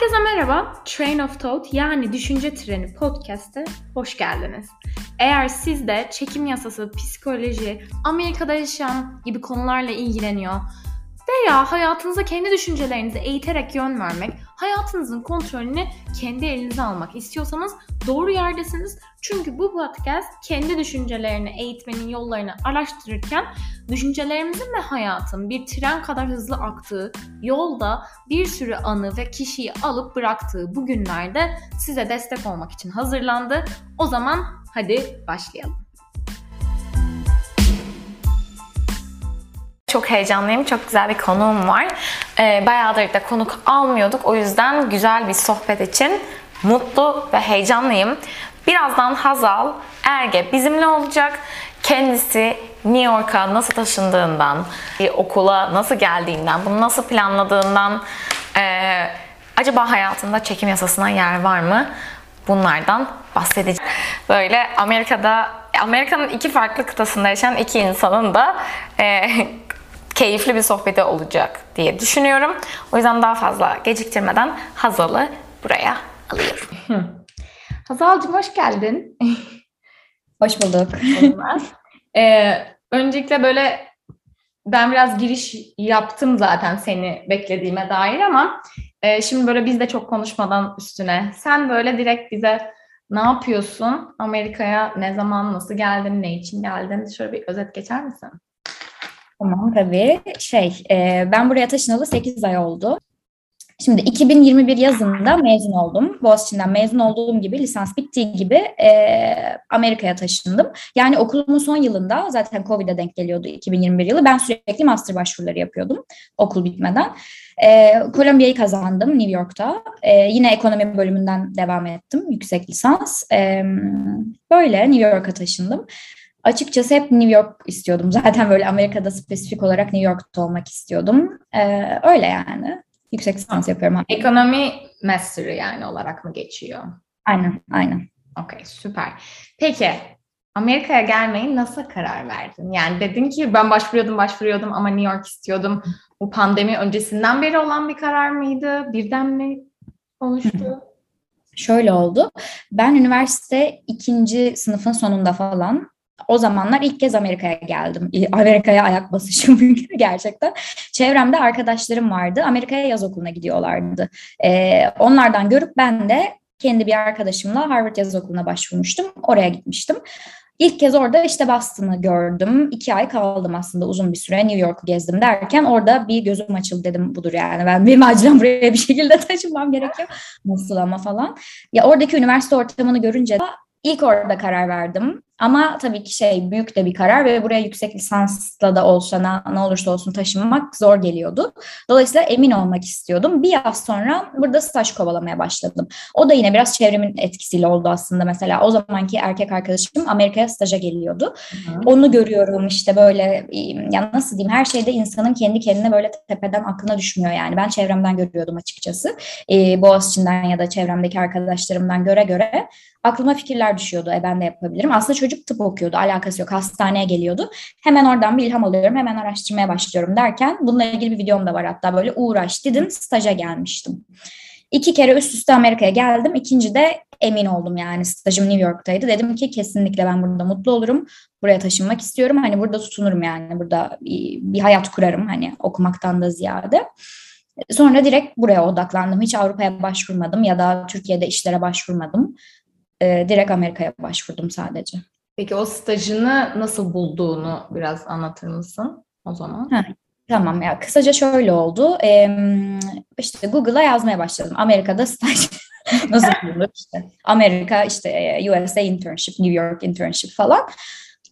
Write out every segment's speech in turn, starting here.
Herkese merhaba. Train of Thought yani Düşünce Treni podcast'e hoş geldiniz. Eğer siz de çekim yasası, psikoloji, Amerika'da yaşayan gibi konularla ilgileniyor veya hayatınıza kendi düşüncelerinizi eğiterek yön vermek, hayatınızın kontrolünü kendi elinize almak istiyorsanız doğru yerdesiniz. Çünkü bu podcast kendi düşüncelerini eğitmenin yollarını araştırırken düşüncelerimizin ve hayatın bir tren kadar hızlı aktığı yolda bir sürü anı ve kişiyi alıp bıraktığı bu günlerde size destek olmak için hazırlandı. O zaman hadi başlayalım. Çok heyecanlıyım. Çok güzel bir konuğum var. Ee, bayağıdır da konuk almıyorduk. O yüzden güzel bir sohbet için mutlu ve heyecanlıyım. Birazdan Hazal Erge bizimle olacak. Kendisi New York'a nasıl taşındığından, okula nasıl geldiğinden, bunu nasıl planladığından, e, acaba hayatında çekim yasasına yer var mı? Bunlardan bahsedeceğim. Böyle Amerika'da, Amerika'nın iki farklı kıtasında yaşayan iki insanın da e, keyifli bir sohbeti olacak diye düşünüyorum. O yüzden daha fazla geciktirmeden Hazal'ı buraya alıyorum. Hazal'cığım hoş geldin. Hoş bulduk. ee, öncelikle böyle ben biraz giriş yaptım zaten seni beklediğime dair ama e, şimdi böyle biz de çok konuşmadan üstüne sen böyle direkt bize ne yapıyorsun? Amerika'ya ne zaman, nasıl geldin, ne için geldin? Şöyle bir özet geçer misin? Tamam tabii. Şey, e, ben buraya taşınalı 8 ay oldu. Şimdi 2021 yazında mezun oldum. Boğaziçi'nden mezun olduğum gibi, lisans bittiği gibi e, Amerika'ya taşındım. Yani okulumun son yılında, zaten Covid'e denk geliyordu 2021 yılı. Ben sürekli master başvuruları yapıyordum okul bitmeden. E, Columbia'yı kazandım New York'ta. E, yine ekonomi bölümünden devam ettim, yüksek lisans. E, böyle New York'a taşındım. Açıkçası hep New York istiyordum. Zaten böyle Amerika'da spesifik olarak New York'ta olmak istiyordum. Ee, öyle yani. Yüksek lisans yapıyorum. Ekonomi master'ı yani olarak mı geçiyor? Aynen, aynen. Okey, süper. Peki, Amerika'ya gelmeyi nasıl karar verdin? Yani dedin ki ben başvuruyordum, başvuruyordum ama New York istiyordum. Bu pandemi öncesinden beri olan bir karar mıydı? Birden mi oluştu? Şöyle oldu. Ben üniversite ikinci sınıfın sonunda falan o zamanlar ilk kez Amerika'ya geldim. Amerika'ya ayak basışım gerçekten. Çevremde arkadaşlarım vardı. Amerika'ya yaz okuluna gidiyorlardı. Ee, onlardan görüp ben de kendi bir arkadaşımla Harvard Yaz Okulu'na başvurmuştum. Oraya gitmiştim. İlk kez orada işte Boston'ı gördüm. İki ay kaldım aslında uzun bir süre. New York'u gezdim derken orada bir gözüm açıldı dedim budur yani. Ben benim acilen buraya bir şekilde taşınmam gerekiyor. Nasıl ama falan. Ya oradaki üniversite ortamını görünce ilk orada karar verdim. Ama tabii ki şey büyük de bir karar ve buraya yüksek lisansla da olsa ne olursa olsun taşınmak zor geliyordu. Dolayısıyla emin olmak istiyordum. Bir yaz sonra burada staj kovalamaya başladım. O da yine biraz çevremin etkisiyle oldu aslında. Mesela o zamanki erkek arkadaşım Amerika'ya staja geliyordu. Hı. Onu görüyorum işte böyle ya nasıl diyeyim her şeyde insanın kendi kendine böyle tepeden aklına düşmüyor yani. Ben çevremden görüyordum açıkçası. Ee, Boğaziçi'nden ya da çevremdeki arkadaşlarımdan göre göre aklıma fikirler düşüyordu. E ben de yapabilirim. Aslında çocuk tıp okuyordu. Alakası yok. Hastaneye geliyordu. Hemen oradan bir ilham alıyorum. Hemen araştırmaya başlıyorum derken bununla ilgili bir videom da var hatta böyle uğraş dedim staja gelmiştim. İki kere üst üste Amerika'ya geldim. İkinci de emin oldum yani stajım New York'taydı. Dedim ki kesinlikle ben burada mutlu olurum. Buraya taşınmak istiyorum. Hani burada tutunurum yani. Burada bir, bir hayat kurarım hani okumaktan da ziyade. Sonra direkt buraya odaklandım. Hiç Avrupa'ya başvurmadım ya da Türkiye'de işlere başvurmadım. Ee, direkt Amerika'ya başvurdum sadece. Peki o stajını nasıl bulduğunu biraz anlatır mısın o zaman? Ha, tamam ya kısaca şöyle oldu. Ee, işte Google'a yazmaya başladım. Amerika'da staj nasıl bulunur işte. Amerika işte USA internship, New York internship falan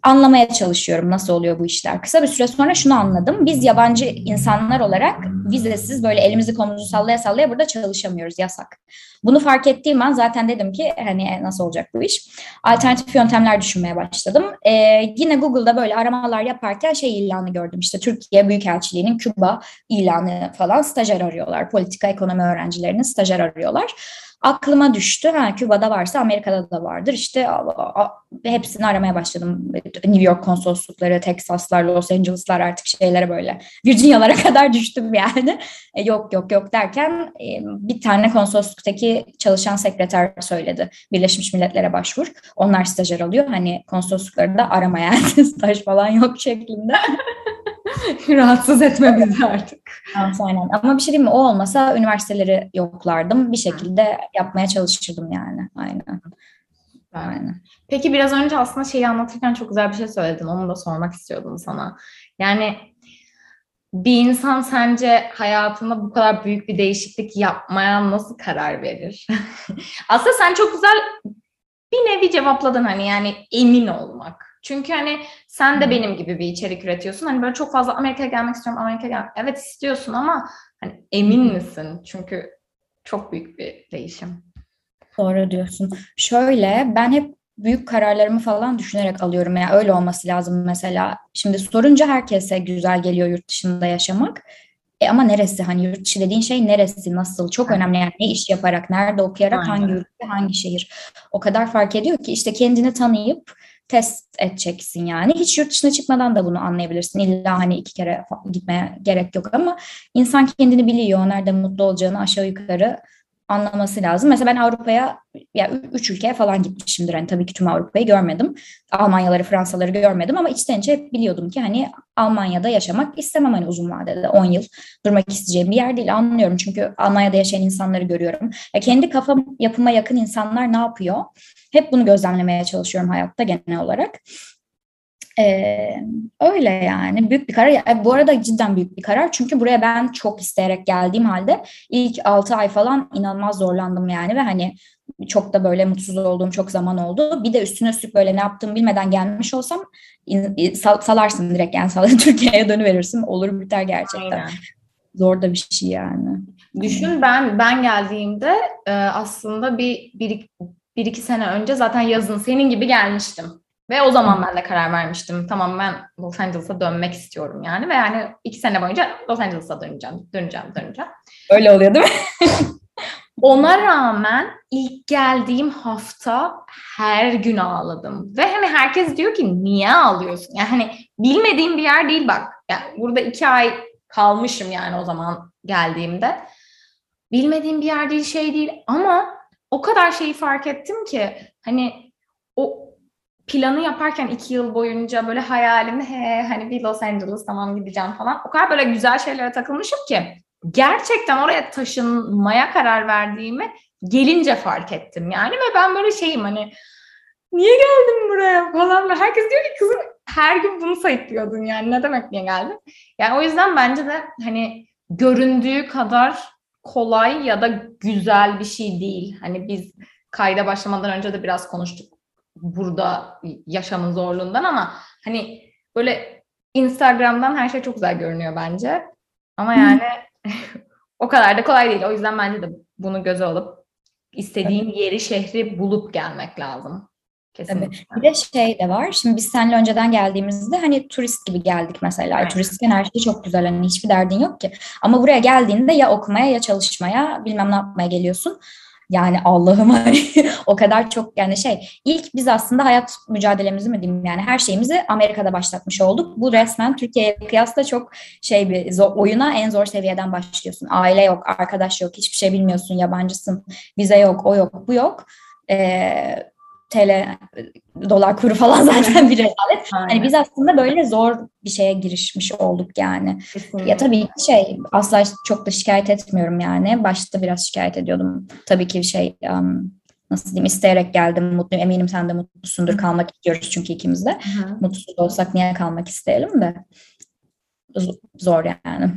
anlamaya çalışıyorum nasıl oluyor bu işler. Kısa bir süre sonra şunu anladım. Biz yabancı insanlar olarak vizesiz böyle elimizi kolumuzu sallaya sallaya burada çalışamıyoruz yasak. Bunu fark ettiğim an zaten dedim ki hani nasıl olacak bu iş? Alternatif yöntemler düşünmeye başladım. Ee, yine Google'da böyle aramalar yaparken şey ilanı gördüm. İşte Türkiye Büyükelçiliği'nin Küba ilanı falan stajyer arıyorlar. Politika ekonomi öğrencilerinin stajyer arıyorlar. Aklıma düştü. Ha, Küba'da varsa Amerika'da da vardır. İşte hepsini aramaya başladım. New York konsoloslukları, Texaslar, Los Angeles'lar artık şeylere böyle Virginia'lara kadar düştüm yani. E, yok yok yok derken e, bir tane konsolosluktaki çalışan sekreter söyledi. Birleşmiş Milletler'e başvur. Onlar stajyer alıyor. Hani konsoloslukları da aramaya staj falan yok şeklinde. Rahatsız etme bizi artık. Aynen. Ama bir şey diyeyim mi? O olmasa üniversiteleri yoklardım. Bir şekilde yapmaya çalışırdım yani. Aynen. Aynen. Peki biraz önce aslında şeyi anlatırken çok güzel bir şey söyledin. Onu da sormak istiyordum sana. Yani bir insan sence hayatında bu kadar büyük bir değişiklik yapmaya nasıl karar verir? aslında sen çok güzel bir nevi cevapladın hani yani emin olmak. Çünkü hani sen de benim gibi bir içerik üretiyorsun. Hani böyle çok fazla Amerika'ya gelmek istiyorum, Amerika'ya gelmek. Evet istiyorsun ama hani emin misin? Çünkü çok büyük bir değişim. Doğru diyorsun. Şöyle ben hep büyük kararlarımı falan düşünerek alıyorum. Yani öyle olması lazım mesela. Şimdi sorunca herkese güzel geliyor yurt dışında yaşamak. E ama neresi hani yurt dışı dediğin şey neresi nasıl çok önemli yani ne iş yaparak nerede okuyarak Aynen. hangi ülke hangi şehir o kadar fark ediyor ki işte kendini tanıyıp test edeceksin yani. Hiç yurt dışına çıkmadan da bunu anlayabilirsin. İlla hani iki kere gitmeye gerek yok ama insan kendini biliyor. Nerede mutlu olacağını aşağı yukarı anlaması lazım. Mesela ben Avrupa'ya ya üç ülkeye falan gitmişimdir. Hani tabii ki tüm Avrupa'yı görmedim. Almanyaları, Fransaları görmedim ama içten içe hep biliyordum ki hani Almanya'da yaşamak istemem hani uzun vadede 10 yıl durmak isteyeceğim bir yer değil anlıyorum. Çünkü Almanya'da yaşayan insanları görüyorum. Ya kendi kafam yapıma yakın insanlar ne yapıyor? Hep bunu gözlemlemeye çalışıyorum hayatta genel olarak. Ee, öyle yani büyük bir karar. E, bu arada cidden büyük bir karar. Çünkü buraya ben çok isteyerek geldiğim halde ilk 6 ay falan inanılmaz zorlandım yani ve hani çok da böyle mutsuz olduğum çok zaman oldu. Bir de üstüne üstlük böyle ne yaptığımı bilmeden gelmiş olsam sal, salarsın direkt yani sal, Türkiye'ye dönüverirsin. Olur biter gerçekten. Aynen. Zor da bir şey yani. Düşün ben ben geldiğimde aslında bir, bir bir iki sene önce zaten yazın senin gibi gelmiştim. Ve o zaman ben de karar vermiştim. Tamam ben Los Angeles'a dönmek istiyorum yani. Ve yani iki sene boyunca Los Angeles'a döneceğim, döneceğim, döneceğim. Öyle oluyor değil mi? Ona rağmen ilk geldiğim hafta her gün ağladım. Ve hani herkes diyor ki niye ağlıyorsun? Yani hani bilmediğim bir yer değil bak. Yani burada iki ay kalmışım yani o zaman geldiğimde. Bilmediğim bir yer değil şey değil ama o kadar şeyi fark ettim ki hani planı yaparken iki yıl boyunca böyle hayalimde he hani bir Los Angeles tamam gideceğim falan. O kadar böyle güzel şeylere takılmışım ki gerçekten oraya taşınmaya karar verdiğimi gelince fark ettim yani ve ben böyle şeyim hani niye geldim buraya falan herkes diyor ki kızım her gün bunu sayıklıyordun yani ne demek niye geldin? Yani o yüzden bence de hani göründüğü kadar kolay ya da güzel bir şey değil. Hani biz kayda başlamadan önce de biraz konuştuk burada yaşamın zorluğundan ama hani böyle Instagram'dan her şey çok güzel görünüyor bence. Ama yani o kadar da kolay değil. O yüzden bence de bunu göze alıp istediğin yeri, şehri bulup gelmek lazım. Kesinlikle. Tabii. Bir de şey de var. Şimdi biz seninle önceden geldiğimizde hani turist gibi geldik mesela. Evet. Turistken her şey çok güzel. Hani hiçbir derdin yok ki. Ama buraya geldiğinde ya okumaya ya çalışmaya bilmem ne yapmaya geliyorsun. Yani Allah'ım hani o kadar çok yani şey ilk biz aslında hayat mücadelemizi mi diyeyim yani her şeyimizi Amerika'da başlatmış olduk. Bu resmen Türkiye'ye kıyasla çok şey bir zor, oyuna en zor seviyeden başlıyorsun. Aile yok, arkadaş yok, hiçbir şey bilmiyorsun, yabancısın, vize yok, o yok, bu yok. Ee, TL dolar kuru falan zaten bir rezalet. Hani biz aslında böyle zor bir şeye girişmiş olduk yani. Kesinlikle. Ya tabii şey asla çok da şikayet etmiyorum yani. Başta biraz şikayet ediyordum. Tabii ki şey um, nasıl diyeyim isteyerek geldim mutluyum eminim sen de mutlusundur kalmak istiyoruz çünkü ikimiz de. Hı. Mutsuz olsak niye kalmak isteyelim de zor yani.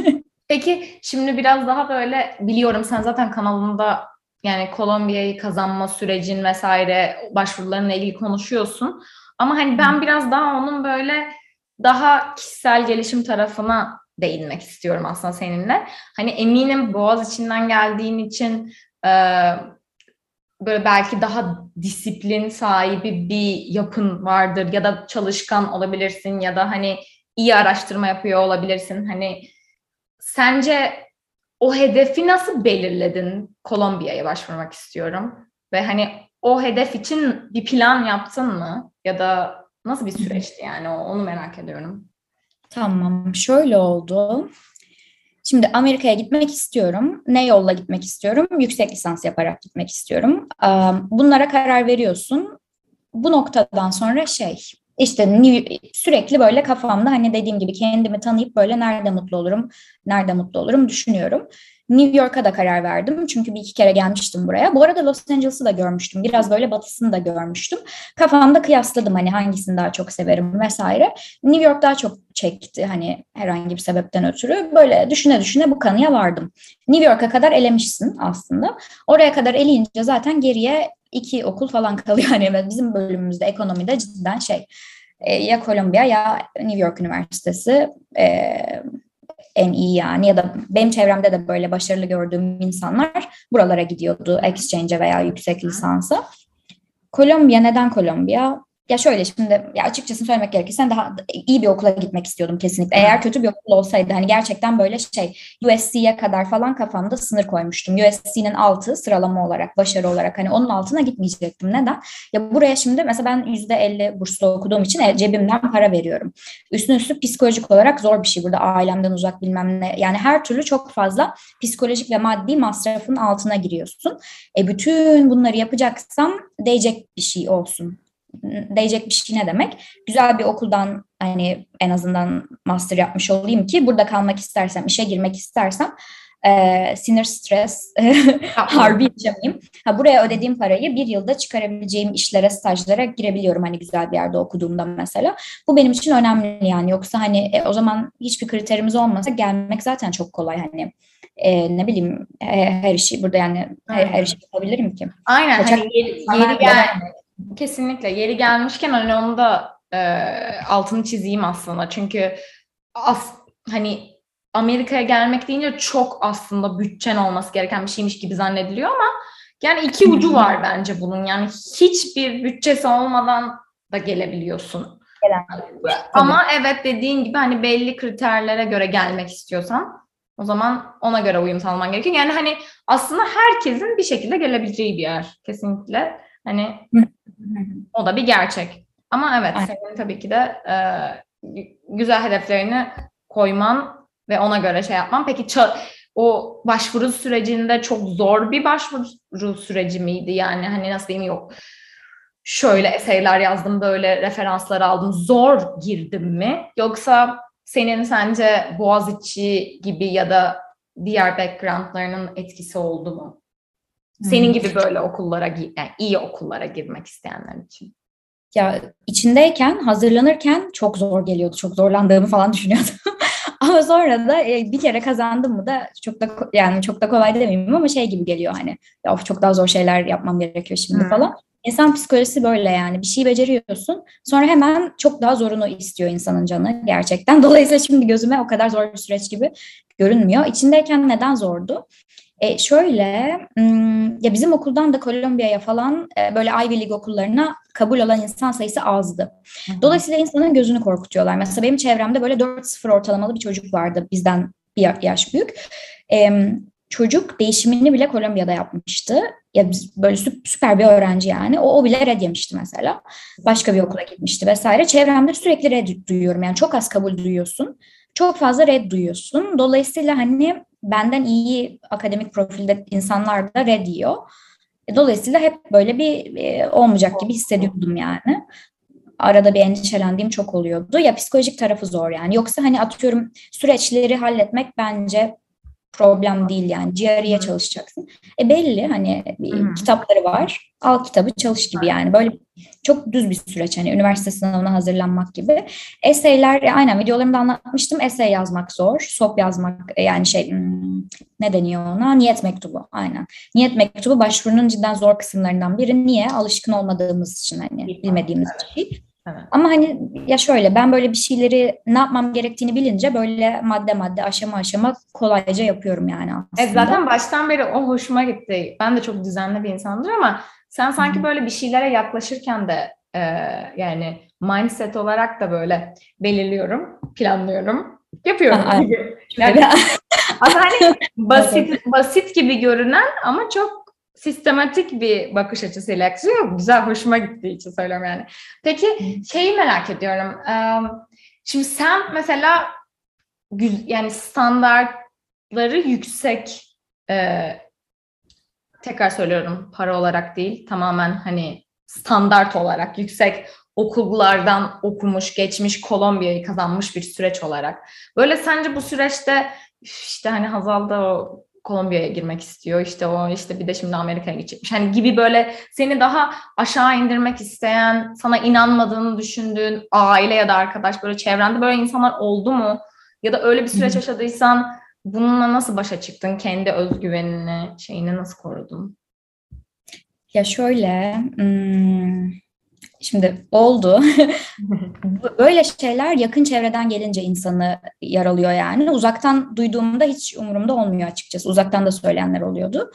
Peki şimdi biraz daha böyle biliyorum sen zaten kanalında yani Kolombiya'yı kazanma sürecin vesaire başvurularına ilgili konuşuyorsun. Ama hani ben biraz daha onun böyle daha kişisel gelişim tarafına değinmek istiyorum aslında seninle. Hani eminim Boğaz içinden geldiğin için e, böyle belki daha disiplin sahibi bir yapın vardır ya da çalışkan olabilirsin ya da hani iyi araştırma yapıyor olabilirsin. Hani sence o hedefi nasıl belirledin? Kolombiya'ya başvurmak istiyorum. Ve hani o hedef için bir plan yaptın mı? Ya da nasıl bir süreçti yani onu merak ediyorum. Tamam, şöyle oldu. Şimdi Amerika'ya gitmek istiyorum. Ne yolla gitmek istiyorum? Yüksek lisans yaparak gitmek istiyorum. Bunlara karar veriyorsun. Bu noktadan sonra şey, işte sürekli böyle kafamda hani dediğim gibi kendimi tanıyıp böyle nerede mutlu olurum, nerede mutlu olurum düşünüyorum. New York'a da karar verdim. Çünkü bir iki kere gelmiştim buraya. Bu arada Los Angeles'ı da görmüştüm. Biraz böyle batısını da görmüştüm. Kafamda kıyasladım hani hangisini daha çok severim vesaire. New York daha çok çekti hani herhangi bir sebepten ötürü. Böyle düşüne düşüne bu kanıya vardım. New York'a kadar elemişsin aslında. Oraya kadar eleyince zaten geriye iki okul falan kalıyor. Hani bizim bölümümüzde ekonomide cidden şey e, ya Columbia ya New York Üniversitesi e, en iyi yani ya da benim çevremde de böyle başarılı gördüğüm insanlar buralara gidiyordu exchange'e veya yüksek lisansa. Kolombiya neden Kolombiya? Ya şöyle şimdi ya açıkçası söylemek gerekirse daha iyi bir okula gitmek istiyordum kesinlikle. Eğer kötü bir okul olsaydı hani gerçekten böyle şey USC'ye kadar falan kafamda sınır koymuştum. USC'nin altı sıralama olarak, başarı olarak hani onun altına gitmeyecektim. Neden? Ya buraya şimdi mesela ben %50 burslu okuduğum için e, cebimden para veriyorum. Üstüne üstlük psikolojik olarak zor bir şey burada ailemden uzak bilmem ne. Yani her türlü çok fazla psikolojik ve maddi masrafın altına giriyorsun. E bütün bunları yapacaksam değecek bir şey olsun değecek bir şey ne demek? Güzel bir okuldan hani en azından master yapmış olayım ki burada kalmak istersem, işe girmek istersem e, sinir stres harbi yaşamayayım. Ha, buraya ödediğim parayı bir yılda çıkarabileceğim işlere, stajlara girebiliyorum hani güzel bir yerde okuduğumda mesela. Bu benim için önemli yani. Yoksa hani e, o zaman hiçbir kriterimiz olmasa gelmek zaten çok kolay hani. E, ne bileyim e, her işi burada yani her, her işi yapabilirim ki. Aynen. Kaçak hani yeri, yeri gel, Kesinlikle. Yeri gelmişken hani onu da e, altını çizeyim aslında. Çünkü as, hani Amerika'ya gelmek deyince çok aslında bütçen olması gereken bir şeymiş gibi zannediliyor ama yani iki ucu var bence bunun. Yani hiçbir bütçesi olmadan da gelebiliyorsun. Ama evet dediğin gibi hani belli kriterlere göre gelmek istiyorsan o zaman ona göre uyum sağlaman gerekiyor. Yani hani aslında herkesin bir şekilde gelebileceği bir yer kesinlikle. Hani o da bir gerçek. Ama evet Aynen. senin tabii ki de e, güzel hedeflerini koyman ve ona göre şey yapman. Peki o başvuru sürecinde çok zor bir başvuru süreci miydi? Yani hani nasıl diyeyim yok şöyle eseyler yazdım, böyle referanslar aldım. Zor girdim mi? Yoksa senin sence Boğaziçi gibi ya da diğer backgroundlarının etkisi oldu mu? Senin gibi böyle okullara, yani iyi okullara girmek isteyenler için. Ya içindeyken, hazırlanırken çok zor geliyordu. Çok zorlandığımı falan düşünüyordum. ama sonra da e, bir kere kazandım mı da çok da yani çok da kolay demeyeyim ama şey gibi geliyor hani ya of çok daha zor şeyler yapmam gerekiyor şimdi hmm. falan. İnsan psikolojisi böyle yani bir şey beceriyorsun sonra hemen çok daha zorunu istiyor insanın canı gerçekten. Dolayısıyla şimdi gözüme o kadar zor bir süreç gibi görünmüyor. İçindeyken neden zordu? E şöyle ya bizim okuldan da Kolombiya'ya falan e, böyle Ivy League okullarına kabul olan insan sayısı azdı. Dolayısıyla insanın gözünü korkutuyorlar. Mesela benim çevremde böyle 4-0 ortalamalı bir çocuk vardı bizden bir yaş büyük. E, çocuk değişimini bile Kolombiya'da yapmıştı. Ya böyle süper bir öğrenci yani. O, o bile red yemişti mesela. Başka bir okula gitmişti vesaire. Çevremde sürekli red duyuyorum. Yani çok az kabul duyuyorsun. Çok fazla red duyuyorsun. Dolayısıyla hani benden iyi akademik profilde insanlar da red diyor. E, dolayısıyla hep böyle bir e, olmayacak gibi hissediyordum yani. Arada bir endişelendiğim çok oluyordu. Ya psikolojik tarafı zor yani. Yoksa hani atıyorum süreçleri halletmek bence problem değil yani. GRE'ye çalışacaksın. E belli hani bir kitapları var. Al kitabı çalış gibi yani. Böyle çok düz bir süreç hani üniversite sınavına hazırlanmak gibi. Eseyler e, aynen videolarımda anlatmıştım. Esey yazmak zor. SOP yazmak e, yani şey hmm, ne deniyor ona? Niyet mektubu aynen. Niyet mektubu başvurunun cidden zor kısımlarından biri. Niye? Alışkın olmadığımız için hani bilmediğimiz bir şey. Evet. Ama hani ya şöyle ben böyle bir şeyleri ne yapmam gerektiğini bilince böyle madde madde aşama aşama kolayca yapıyorum yani aslında. Evet zaten baştan beri o hoşuma gitti. Ben de çok düzenli bir insandır ama sen sanki böyle bir şeylere yaklaşırken de e, yani mindset olarak da böyle belirliyorum, planlıyorum, yapıyorum. Yani, Aslında hani basit basit gibi görünen ama çok sistematik bir bakış açısıyla yaklaşıyor. Güzel, hoşuma gittiği için söylüyorum yani. Peki şeyi merak ediyorum. Şimdi sen mesela yani standartları yüksek eee, tekrar söylüyorum para olarak değil tamamen hani standart olarak yüksek okullardan okumuş, geçmiş, Kolombiya'yı kazanmış bir süreç olarak. Böyle sence bu süreçte "Üf, işte hani Hazal da o Kolombiya'ya girmek istiyor. işte o işte bir de şimdi Amerika'ya gidecekmiş. Hani gibi böyle seni daha aşağı indirmek isteyen, sana inanmadığını düşündüğün aile ya da arkadaş böyle çevrende böyle insanlar oldu mu? Ya da öyle bir süreç yaşadıysan bununla nasıl başa çıktın? Kendi özgüvenini, şeyini nasıl korudun? Ya şöyle, hmm, şimdi oldu. Böyle şeyler yakın çevreden gelince insanı yaralıyor yani. Uzaktan duyduğumda hiç umurumda olmuyor açıkçası. Uzaktan da söyleyenler oluyordu.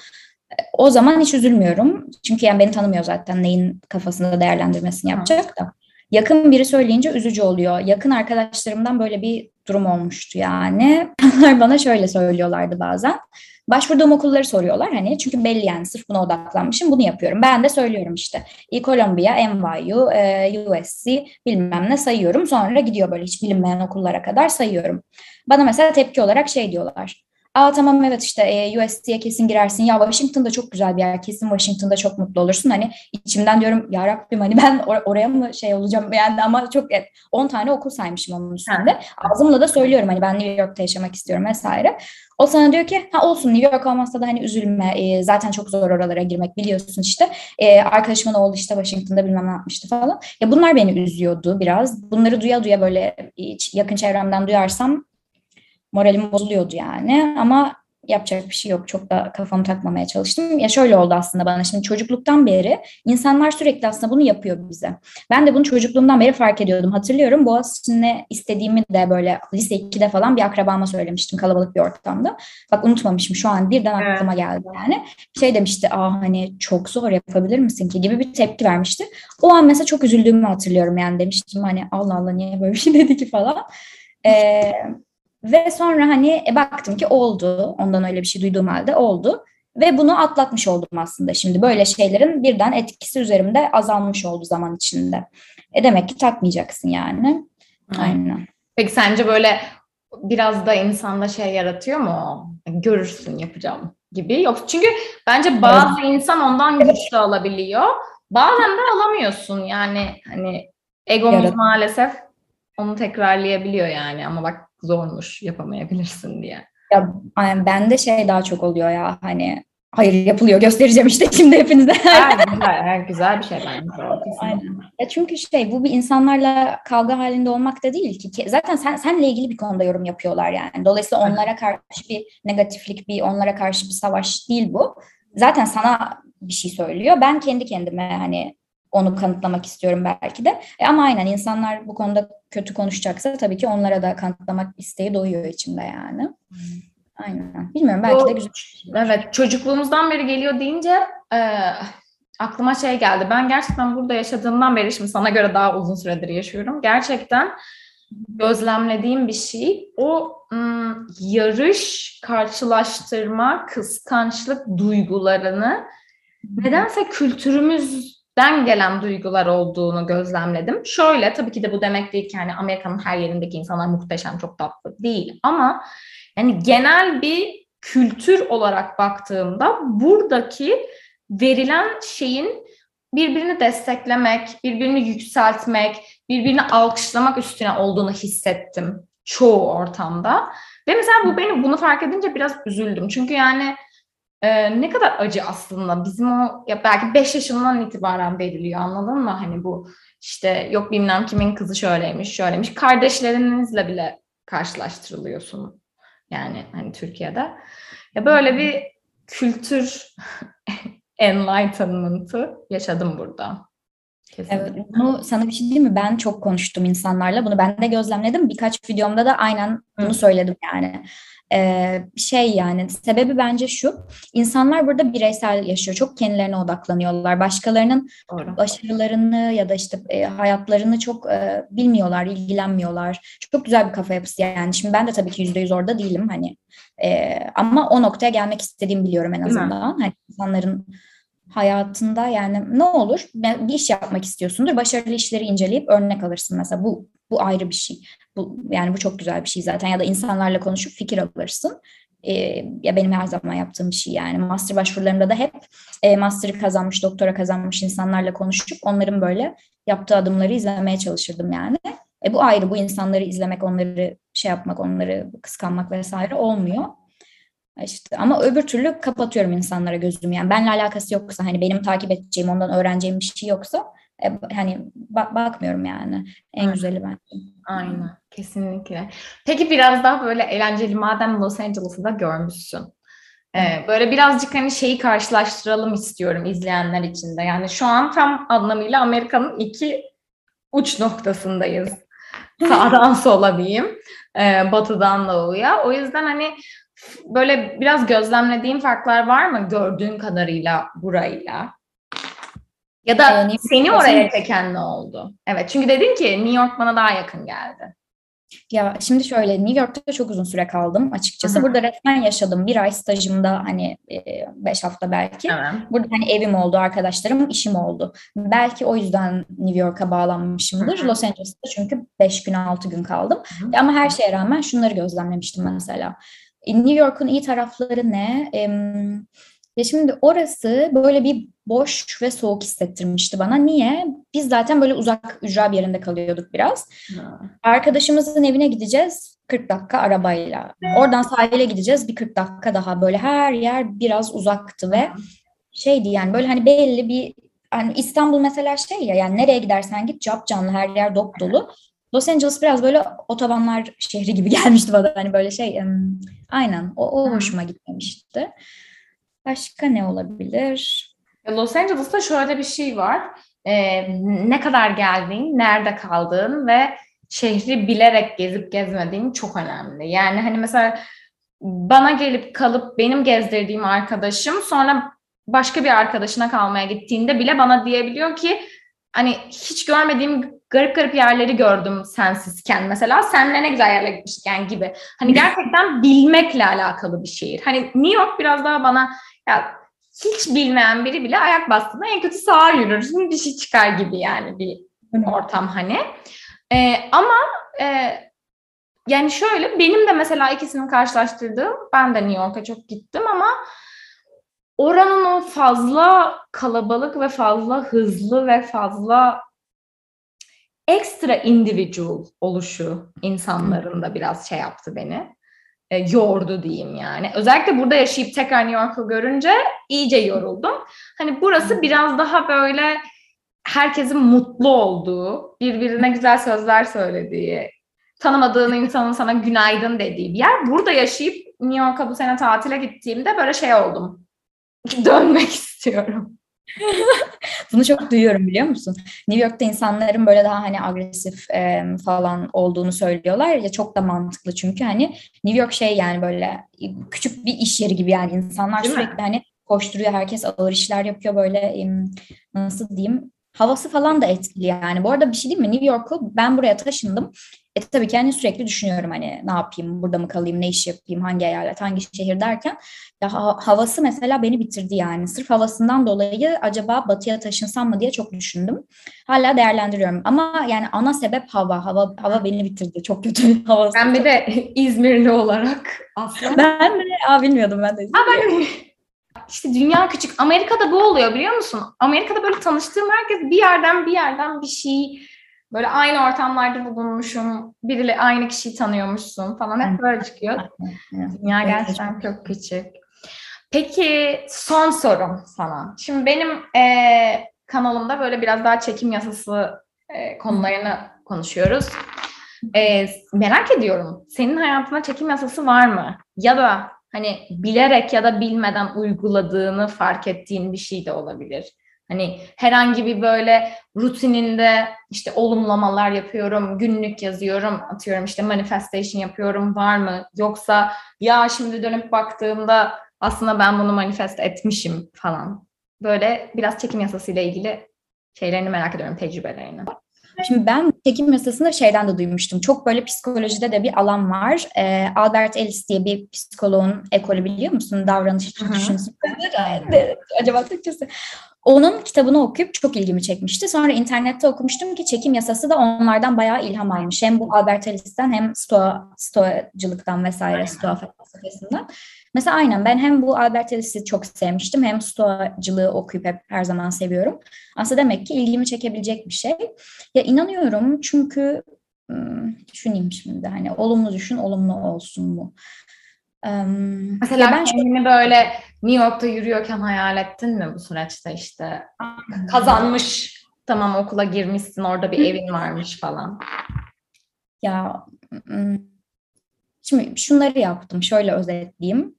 O zaman hiç üzülmüyorum. Çünkü yani beni tanımıyor zaten neyin kafasında değerlendirmesini yapacak da. Yakın biri söyleyince üzücü oluyor. Yakın arkadaşlarımdan böyle bir durum olmuştu yani. Onlar bana şöyle söylüyorlardı bazen. Başvurduğum okulları soruyorlar hani çünkü belli yani sırf buna odaklanmışım bunu yapıyorum. Ben de söylüyorum işte Columbia, NYU, e, USC bilmem ne sayıyorum. Sonra gidiyor böyle hiç bilinmeyen okullara kadar sayıyorum. Bana mesela tepki olarak şey diyorlar. Aa tamam evet işte e, USC'ye kesin girersin. Ya Washington'da çok güzel bir yer. Kesin Washington'da çok mutlu olursun. Hani içimden diyorum ya Rabbim hani ben or- oraya mı şey olacağım yani ama çok evet, 10 tane okul saymışım onun üstünde. Ağzımla da söylüyorum hani ben New York'ta yaşamak istiyorum vesaire. O sana diyor ki ha olsun New York olmazsa da hani üzülme. E, zaten çok zor oralara girmek biliyorsun işte. E, arkadaşımın oğlu işte Washington'da bilmem ne yapmıştı falan. Ya bunlar beni üzüyordu biraz. Bunları duya duya böyle hiç yakın çevremden duyarsam moralim bozuluyordu yani ama yapacak bir şey yok. Çok da kafamı takmamaya çalıştım. Ya şöyle oldu aslında bana şimdi çocukluktan beri insanlar sürekli aslında bunu yapıyor bize. Ben de bunu çocukluğumdan beri fark ediyordum. Hatırlıyorum Boğaziçi'nde istediğimi de böyle lise 2'de falan bir akrabama söylemiştim kalabalık bir ortamda. Bak unutmamışım şu an birden aklıma geldi yani. Şey demişti aa hani çok zor yapabilir misin ki gibi bir tepki vermişti. O an mesela çok üzüldüğümü hatırlıyorum yani demiştim hani Allah Allah niye böyle bir şey dedi ki falan. Ee, ve sonra hani e, baktım ki oldu. Ondan öyle bir şey duyduğum halde oldu. Ve bunu atlatmış oldum aslında şimdi. Böyle şeylerin birden etkisi üzerimde azalmış oldu zaman içinde. E demek ki takmayacaksın yani. Aynen. Peki sence böyle biraz da insanda şey yaratıyor mu? Görürsün yapacağım gibi. Yok çünkü bence bazı insan ondan güç de alabiliyor. Bazen de alamıyorsun yani hani egomuz Yarat- maalesef onu tekrarlayabiliyor yani ama bak zormuş yapamayabilirsin diye. Ya yani bende şey daha çok oluyor ya hani hayır yapılıyor göstereceğim işte şimdi hepinize. Ha, güzel, ha, güzel bir şey bence. Aynen. Ya çünkü şey bu bir insanlarla kavga halinde olmak da değil ki. Zaten sen senle ilgili bir konuda yorum yapıyorlar yani. Dolayısıyla onlara karşı bir negatiflik, bir onlara karşı bir savaş değil bu. Zaten sana bir şey söylüyor. Ben kendi kendime hani onu kanıtlamak istiyorum belki de. E ama aynen insanlar bu konuda kötü konuşacaksa tabii ki onlara da kanıtlamak isteği doğuyor içimde yani. Aynen. Bilmiyorum belki de Bu- güzel. Evet, çocukluğumuzdan beri geliyor deyince e, aklıma şey geldi. Ben gerçekten burada yaşadığımdan beri, şimdi sana göre daha uzun süredir yaşıyorum. Gerçekten gözlemlediğim bir şey. O ım, yarış, karşılaştırma, kıskançlık duygularını nedense kültürümüzden gelen duygular olduğunu gözlemledim. Şöyle, tabii ki de bu demek değil ki hani Amerika'nın her yerindeki insanlar muhteşem, çok tatlı değil. Ama yani genel bir kültür olarak baktığımda buradaki verilen şeyin birbirini desteklemek, birbirini yükseltmek, birbirini alkışlamak üstüne olduğunu hissettim çoğu ortamda. Ve mesela bu beni bunu fark edince biraz üzüldüm. Çünkü yani e, ne kadar acı aslında bizim o ya belki 5 yaşından itibaren veriliyor anladın mı? Hani bu işte yok bilmem kimin kızı şöyleymiş, şöyleymiş. Kardeşlerinizle bile karşılaştırılıyorsun. Yani hani Türkiye'de. Ya böyle bir kültür enlightenment'ı yaşadım burada. Kesinlikle. Evet, bunu sana bir şey diyeyim mi? Ben çok konuştum insanlarla. Bunu ben de gözlemledim. Birkaç videomda da aynen bunu Hı. söyledim yani. Ee, şey yani sebebi bence şu. İnsanlar burada bireysel yaşıyor. Çok kendilerine odaklanıyorlar. Başkalarının Doğru. başarılarını ya da işte e, hayatlarını çok e, bilmiyorlar, ilgilenmiyorlar. Çok güzel bir kafa yapısı yani. Şimdi ben de tabii ki yüzde yüz orada değilim hani. E, ama o noktaya gelmek istediğimi biliyorum en azından. Hani insanların hayatında yani ne olur bir iş yapmak istiyorsundur. Başarılı işleri inceleyip örnek alırsın mesela. Bu bu ayrı bir şey. Bu yani bu çok güzel bir şey zaten ya da insanlarla konuşup fikir alırsın. Ee, ya benim her zaman yaptığım bir şey yani master başvurularımda da hep e, master'ı kazanmış, doktora kazanmış insanlarla konuşup onların böyle yaptığı adımları izlemeye çalışırdım yani. E, bu ayrı bu insanları izlemek, onları şey yapmak, onları kıskanmak vesaire olmuyor. İşte ama öbür türlü kapatıyorum insanlara gözümü. Yani benle alakası yoksa hani benim takip edeceğim, ondan öğreneceğim bir şey yoksa e, hani bak, bakmıyorum yani. En Aynen. güzeli bence. Aynen. Kesinlikle. Peki biraz daha böyle eğlenceli madem Los Angeles'ı da görmüşsün. Ee, böyle birazcık hani şeyi karşılaştıralım istiyorum izleyenler için de. Yani şu an tam anlamıyla Amerika'nın iki uç noktasındayız. Sağdan sola diyeyim. E, batıdan doğuya. O yüzden hani böyle biraz gözlemlediğin farklar var mı gördüğün kadarıyla burayla? Ya da yani, seni oraya çeken ne oldu? Evet çünkü dedin ki New York bana daha yakın geldi. Ya şimdi şöyle New York'ta çok uzun süre kaldım açıkçası. Hı-hı. Burada resmen yaşadım. Bir ay stajımda hani e, beş hafta belki. Evet. Burada hani evim oldu, arkadaşlarım, işim oldu. Belki o yüzden New York'a bağlanmışımdır. Hı-hı. Los Angeles'ta çünkü beş gün altı gün kaldım. Hı-hı. Ama her şeye rağmen şunları gözlemlemiştim mesela. E, New York'un iyi tarafları ne? Ya şimdi orası böyle bir boş ve soğuk hissettirmişti bana. Niye? Biz zaten böyle uzak ücra bir yerinde kalıyorduk biraz. Ha. Arkadaşımızın evine gideceğiz 40 dakika arabayla. Oradan sahile gideceğiz bir 40 dakika daha. Böyle her yer biraz uzaktı ve şeydi yani böyle hani belli bir hani İstanbul mesela şey ya yani nereye gidersen git cap canlı her yer dop dolu. Los Angeles biraz böyle otobanlar şehri gibi gelmişti bana. Hani böyle şey aynen o, o hoşuma gitmemişti. Başka ne olabilir? Los Angeles'ta şöyle bir şey var. Ee, ne kadar geldiğin, nerede kaldığın ve şehri bilerek gezip gezmediğin çok önemli. Yani hani mesela bana gelip kalıp benim gezdirdiğim arkadaşım sonra başka bir arkadaşına kalmaya gittiğinde bile bana diyebiliyor ki hani hiç görmediğim garip garip yerleri gördüm sensizken mesela senle ne güzel yerlere gitmişken gibi. Hani gerçekten bilmekle alakalı bir şehir. Hani New York biraz daha bana ya hiç bilmeyen biri bile ayak bastığında en kötü sağa yürürsün bir şey çıkar gibi yani bir ortam hani. Ee, ama e, yani şöyle benim de mesela ikisini karşılaştırdığım ben de New York'a çok gittim ama oranın o fazla kalabalık ve fazla hızlı ve fazla ekstra individual oluşu insanların da biraz şey yaptı beni. E, yordu diyeyim yani. Özellikle burada yaşayıp tekrar New York'u görünce iyice yoruldum. Hani burası biraz daha böyle herkesin mutlu olduğu, birbirine güzel sözler söylediği, tanımadığın insanın sana günaydın dediği bir yer. Burada yaşayıp New York'a bu sene tatile gittiğimde böyle şey oldum. Dönmek istiyorum. Bunu çok duyuyorum biliyor musun? New York'ta insanların böyle daha hani agresif e, falan olduğunu söylüyorlar ya çok da mantıklı çünkü hani New York şey yani böyle küçük bir iş yeri gibi yani insanlar Değil sürekli mi? hani koşturuyor herkes ağır işler yapıyor böyle nasıl diyeyim havası falan da etkili yani. Bu arada bir şey değil mi? New York'u ben buraya taşındım. E tabii ki hani sürekli düşünüyorum hani ne yapayım, burada mı kalayım, ne iş yapayım, hangi eyalet, hangi şehir derken ya havası mesela beni bitirdi yani. Sırf havasından dolayı acaba batıya taşınsam mı diye çok düşündüm. Hala değerlendiriyorum ama yani ana sebep hava. Hava hava beni bitirdi. Çok kötü havası. Ben bir de İzmirli olarak aslında. Ben mi? Aa bilmiyordum ben de. Ha, ben işte dünya küçük. Amerika'da bu oluyor biliyor musun? Amerika'da böyle tanıştığım herkes bir yerden bir yerden bir şey böyle aynı ortamlarda bulunmuşum. Biriyle aynı kişiyi tanıyormuşsun falan hep böyle çıkıyor. Dünya gerçekten çok küçük. Peki son sorum sana. Şimdi benim e, kanalımda böyle biraz daha çekim yasası e, konularını konuşuyoruz. E, merak ediyorum. Senin hayatında çekim yasası var mı? Ya da hani bilerek ya da bilmeden uyguladığını fark ettiğin bir şey de olabilir. Hani herhangi bir böyle rutininde işte olumlamalar yapıyorum, günlük yazıyorum, atıyorum işte manifestation yapıyorum var mı? Yoksa ya şimdi dönüp baktığımda aslında ben bunu manifest etmişim falan. Böyle biraz çekim yasasıyla ilgili şeylerini merak ediyorum, tecrübelerini. Şimdi ben çekim yasasını şeyden de duymuştum. Çok böyle psikolojide de bir alan var. Ee, Albert Ellis diye bir psikoloğun ekolü biliyor musun? Davranış düşünsün. Acaba Türkçesi. Onun kitabını okuyup çok ilgimi çekmişti. Sonra internette okumuştum ki çekim yasası da onlardan bayağı ilham almış. Hem bu Albert Ellis'ten hem Stoa, Stoacılıktan vesaire, Stoa felsefesinden. Mesela aynen ben hem bu Albert Ellis'i çok sevmiştim hem Stoacılığı okuyup hep her zaman seviyorum. Aslında demek ki ilgimi çekebilecek bir şey. Ya inanıyorum çünkü hmm, düşüneyim şimdi hani olumlu düşün olumlu olsun bu. Mesela ben kendini böyle New York'ta yürüyorken hayal ettin mi bu süreçte işte kazanmış tamam okula girmişsin orada bir evin varmış falan. Ya şimdi şunları yaptım. Şöyle özetleyeyim.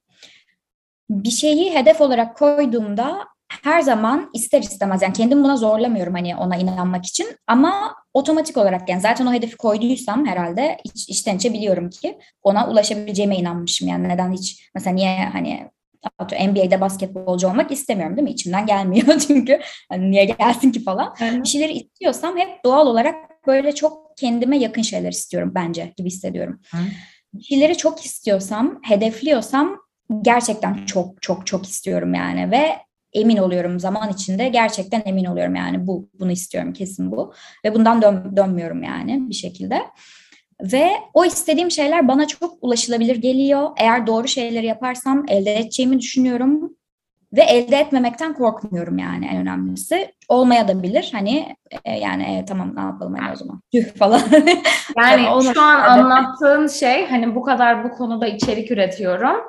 Bir şeyi hedef olarak koyduğumda her zaman ister istemez yani kendim buna zorlamıyorum hani ona inanmak için ama otomatik olarak yani zaten o hedefi koyduysam herhalde iç, içten içe biliyorum ki ona ulaşabileceğime inanmışım yani neden hiç mesela niye hani NBA'de basketbolcu olmak istemiyorum değil mi? İçimden gelmiyor çünkü hani niye gelsin ki falan. Bir şeyleri istiyorsam hep doğal olarak böyle çok kendime yakın şeyler istiyorum bence gibi hissediyorum. Bir şeyleri çok istiyorsam, hedefliyorsam gerçekten çok çok çok istiyorum yani ve emin oluyorum zaman içinde gerçekten emin oluyorum yani bu bunu istiyorum kesin bu ve bundan dön, dönmüyorum yani bir şekilde. Ve o istediğim şeyler bana çok ulaşılabilir geliyor. Eğer doğru şeyleri yaparsam elde edeceğimi düşünüyorum. Ve elde etmemekten korkmuyorum yani en önemlisi. Olmaya da bilir. Hani e, yani e, tamam ne yapalım hani o zaman. Tüh falan. Yani şu an anlattığın şey hani bu kadar bu konuda içerik üretiyorum.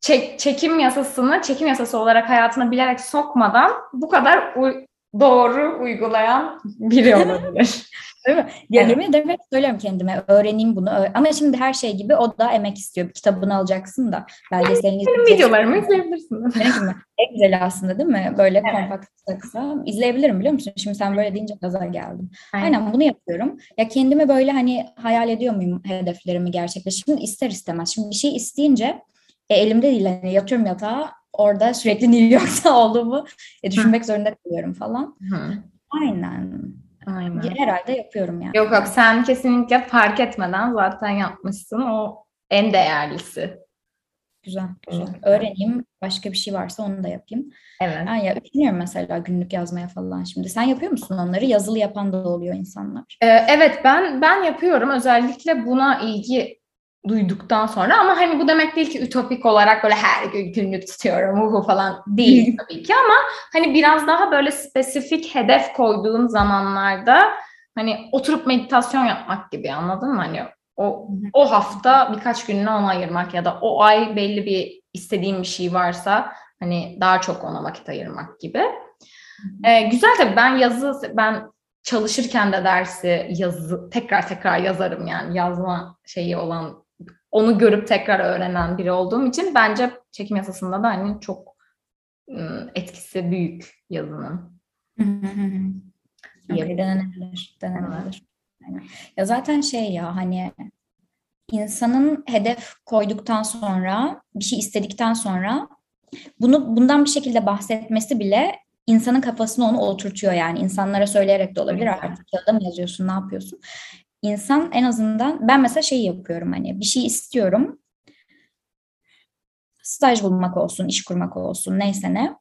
Çek, çekim yasasını çekim yasası olarak hayatına bilerek sokmadan bu kadar uy- doğru uygulayan biri olabilir. Değil mi? Ya Evet. yemin ederim hep söylüyorum kendime öğreneyim bunu. Ama şimdi her şey gibi o da emek istiyor. Bir kitabını alacaksın da belgeselini Benim izleyeceksin. videolarımı izleyebilirsiniz. Benim gibi. En güzeli aslında değil mi? Böyle kompakt kısa. İzleyebilirim biliyor musun? Şimdi sen böyle deyince gaza geldim. Aynen bunu yapıyorum. Ya kendimi böyle hani hayal ediyor muyum hedeflerimi gerçekleştirmek? İster istemez. Şimdi bir şey isteyince e, elimde değil. Hani yatıyorum yatağa orada sürekli New York'ta olduğumu e, düşünmek zorunda kalıyorum falan. Hı, Aynen. Aynen. Herhalde yapıyorum yani. Yok yok sen kesinlikle fark etmeden zaten yapmışsın. O en değerlisi. Güzel, güzel. Evet. Öğreneyim. Başka bir şey varsa onu da yapayım. Evet. Ben ya düşünüyorum mesela günlük yazmaya falan şimdi. Sen yapıyor musun onları? Yazılı yapan da oluyor insanlar. Ee, evet ben ben yapıyorum özellikle buna ilgi duyduktan sonra ama hani bu demek değil ki ütopik olarak böyle her gün günlük tutuyorum uhu falan değil tabii ki ama hani biraz daha böyle spesifik hedef koyduğun zamanlarda hani oturup meditasyon yapmak gibi anladın mı? Hani o o hafta birkaç gününü ona ayırmak ya da o ay belli bir istediğim bir şey varsa hani daha çok ona vakit ayırmak gibi. Ee, güzel tabii ben yazı ben çalışırken de dersi yazı tekrar tekrar yazarım yani yazma şeyi olan onu görüp tekrar öğrenen biri olduğum için bence çekim yasasında da hani çok ım, etkisi büyük yazının. Okay, denenebilir, denenebilir. Ya zaten şey ya hani insanın hedef koyduktan sonra bir şey istedikten sonra bunu bundan bir şekilde bahsetmesi bile insanın kafasına onu oturtuyor yani. İnsanlara söyleyerek de olabilir artık kağıda mı yazıyorsun ne yapıyorsun İnsan en azından ben mesela şey yapıyorum hani bir şey istiyorum. Staj bulmak olsun iş kurmak olsun neyse ne.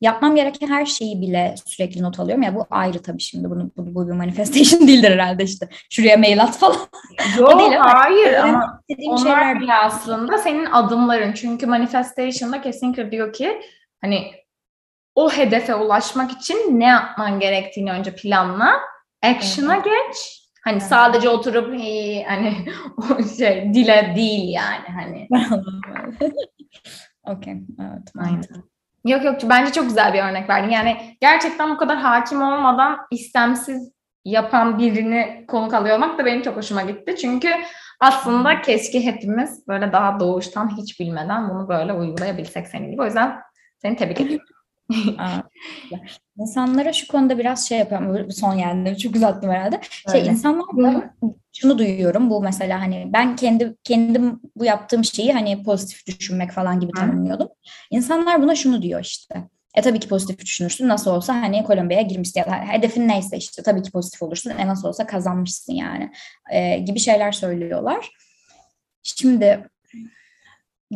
Yapmam gereken her şeyi bile sürekli not alıyorum. Ya bu ayrı tabii şimdi. Bunu bu, bu bir manifestation değildir herhalde işte. Şuraya mail at falan. Yok değil hayır ama onlar şeyler bile aslında senin adımların. Çünkü manifestation'da kesinlikle diyor ki hani o hedefe ulaşmak için ne yapman gerektiğini önce planla, action'a geç. Hani Evet. sadece oturup "Hey," hani o şey dile değil yani hani. Okey, evet. Aynen. Yok yok bence çok güzel bir örnek verdin. Yani gerçekten bu kadar hakim olmadan istemsiz yapan birini konuk alıyor olmak da benim çok hoşuma gitti. Çünkü aslında keşke hepimiz böyle daha doğuştan hiç bilmeden bunu böyle uygulayabilsek senin gibi. O yüzden seni tebrik ediyorum. İnsanlara şu konuda biraz şey yapıyorum. Son yani çok uzattım herhalde. Şey Öyle. insanlar şunu duyuyorum. Bu mesela hani ben kendi kendim bu yaptığım şeyi hani pozitif düşünmek falan gibi tanımlıyordum. İnsanlar buna şunu diyor işte. E tabii ki pozitif düşünürsün. Nasıl olsa hani Kolombiya'ya girmişsin ya da hedefin neyse işte tabii ki pozitif olursun. E nasıl olsa kazanmışsın yani. E, gibi şeyler söylüyorlar. Şimdi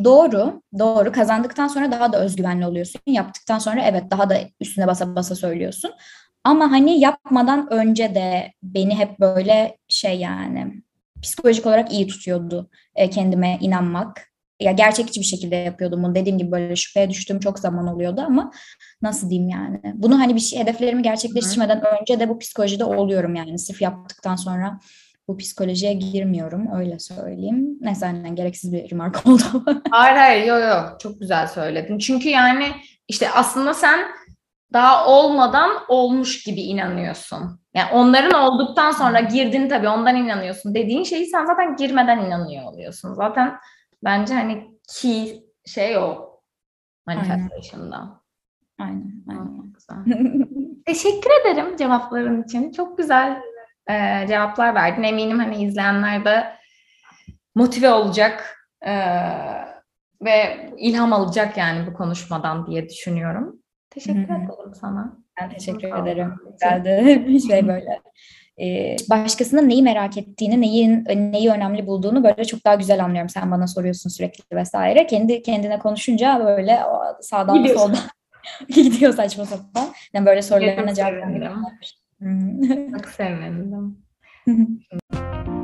Doğru, doğru. Kazandıktan sonra daha da özgüvenli oluyorsun. Yaptıktan sonra evet daha da üstüne basa basa söylüyorsun. Ama hani yapmadan önce de beni hep böyle şey yani psikolojik olarak iyi tutuyordu e, kendime inanmak. Ya gerçekçi bir şekilde yapıyordum bunu. Dediğim gibi böyle şüpheye düştüğüm çok zaman oluyordu ama nasıl diyeyim yani. Bunu hani bir şey hedeflerimi gerçekleştirmeden önce de bu psikolojide oluyorum yani. Sırf yaptıktan sonra bu psikolojiye girmiyorum öyle söyleyeyim. Neyse aynen gereksiz bir remark oldu. Hayır hayır yok yok çok güzel söyledin. Çünkü yani işte aslında sen daha olmadan olmuş gibi inanıyorsun. Yani onların olduktan sonra girdin tabii ondan inanıyorsun. Dediğin şeyi sen zaten girmeden inanıyor oluyorsun. Zaten bence hani key şey o manifestation'da. Aynen. aynen. Güzel. Teşekkür ederim cevapların için. Çok güzel e, cevaplar verdin. Eminim hani izleyenler de motive olacak e, ve ilham alacak yani bu konuşmadan diye düşünüyorum. Teşekkür ederim sana. Ben teşekkür ederim. Güzeldi bir şey böyle. Ee, başkasının neyi merak ettiğini, neyin neyi önemli bulduğunu böyle çok daha güzel anlıyorum. Sen bana soruyorsun sürekli vesaire. Kendi kendine konuşunca böyle sağdan Gidiyorsun. soldan gidiyor saçma sapan. Yani böyle sorularına cevap sevindim. Vermek. Çok sevindim. Hmm.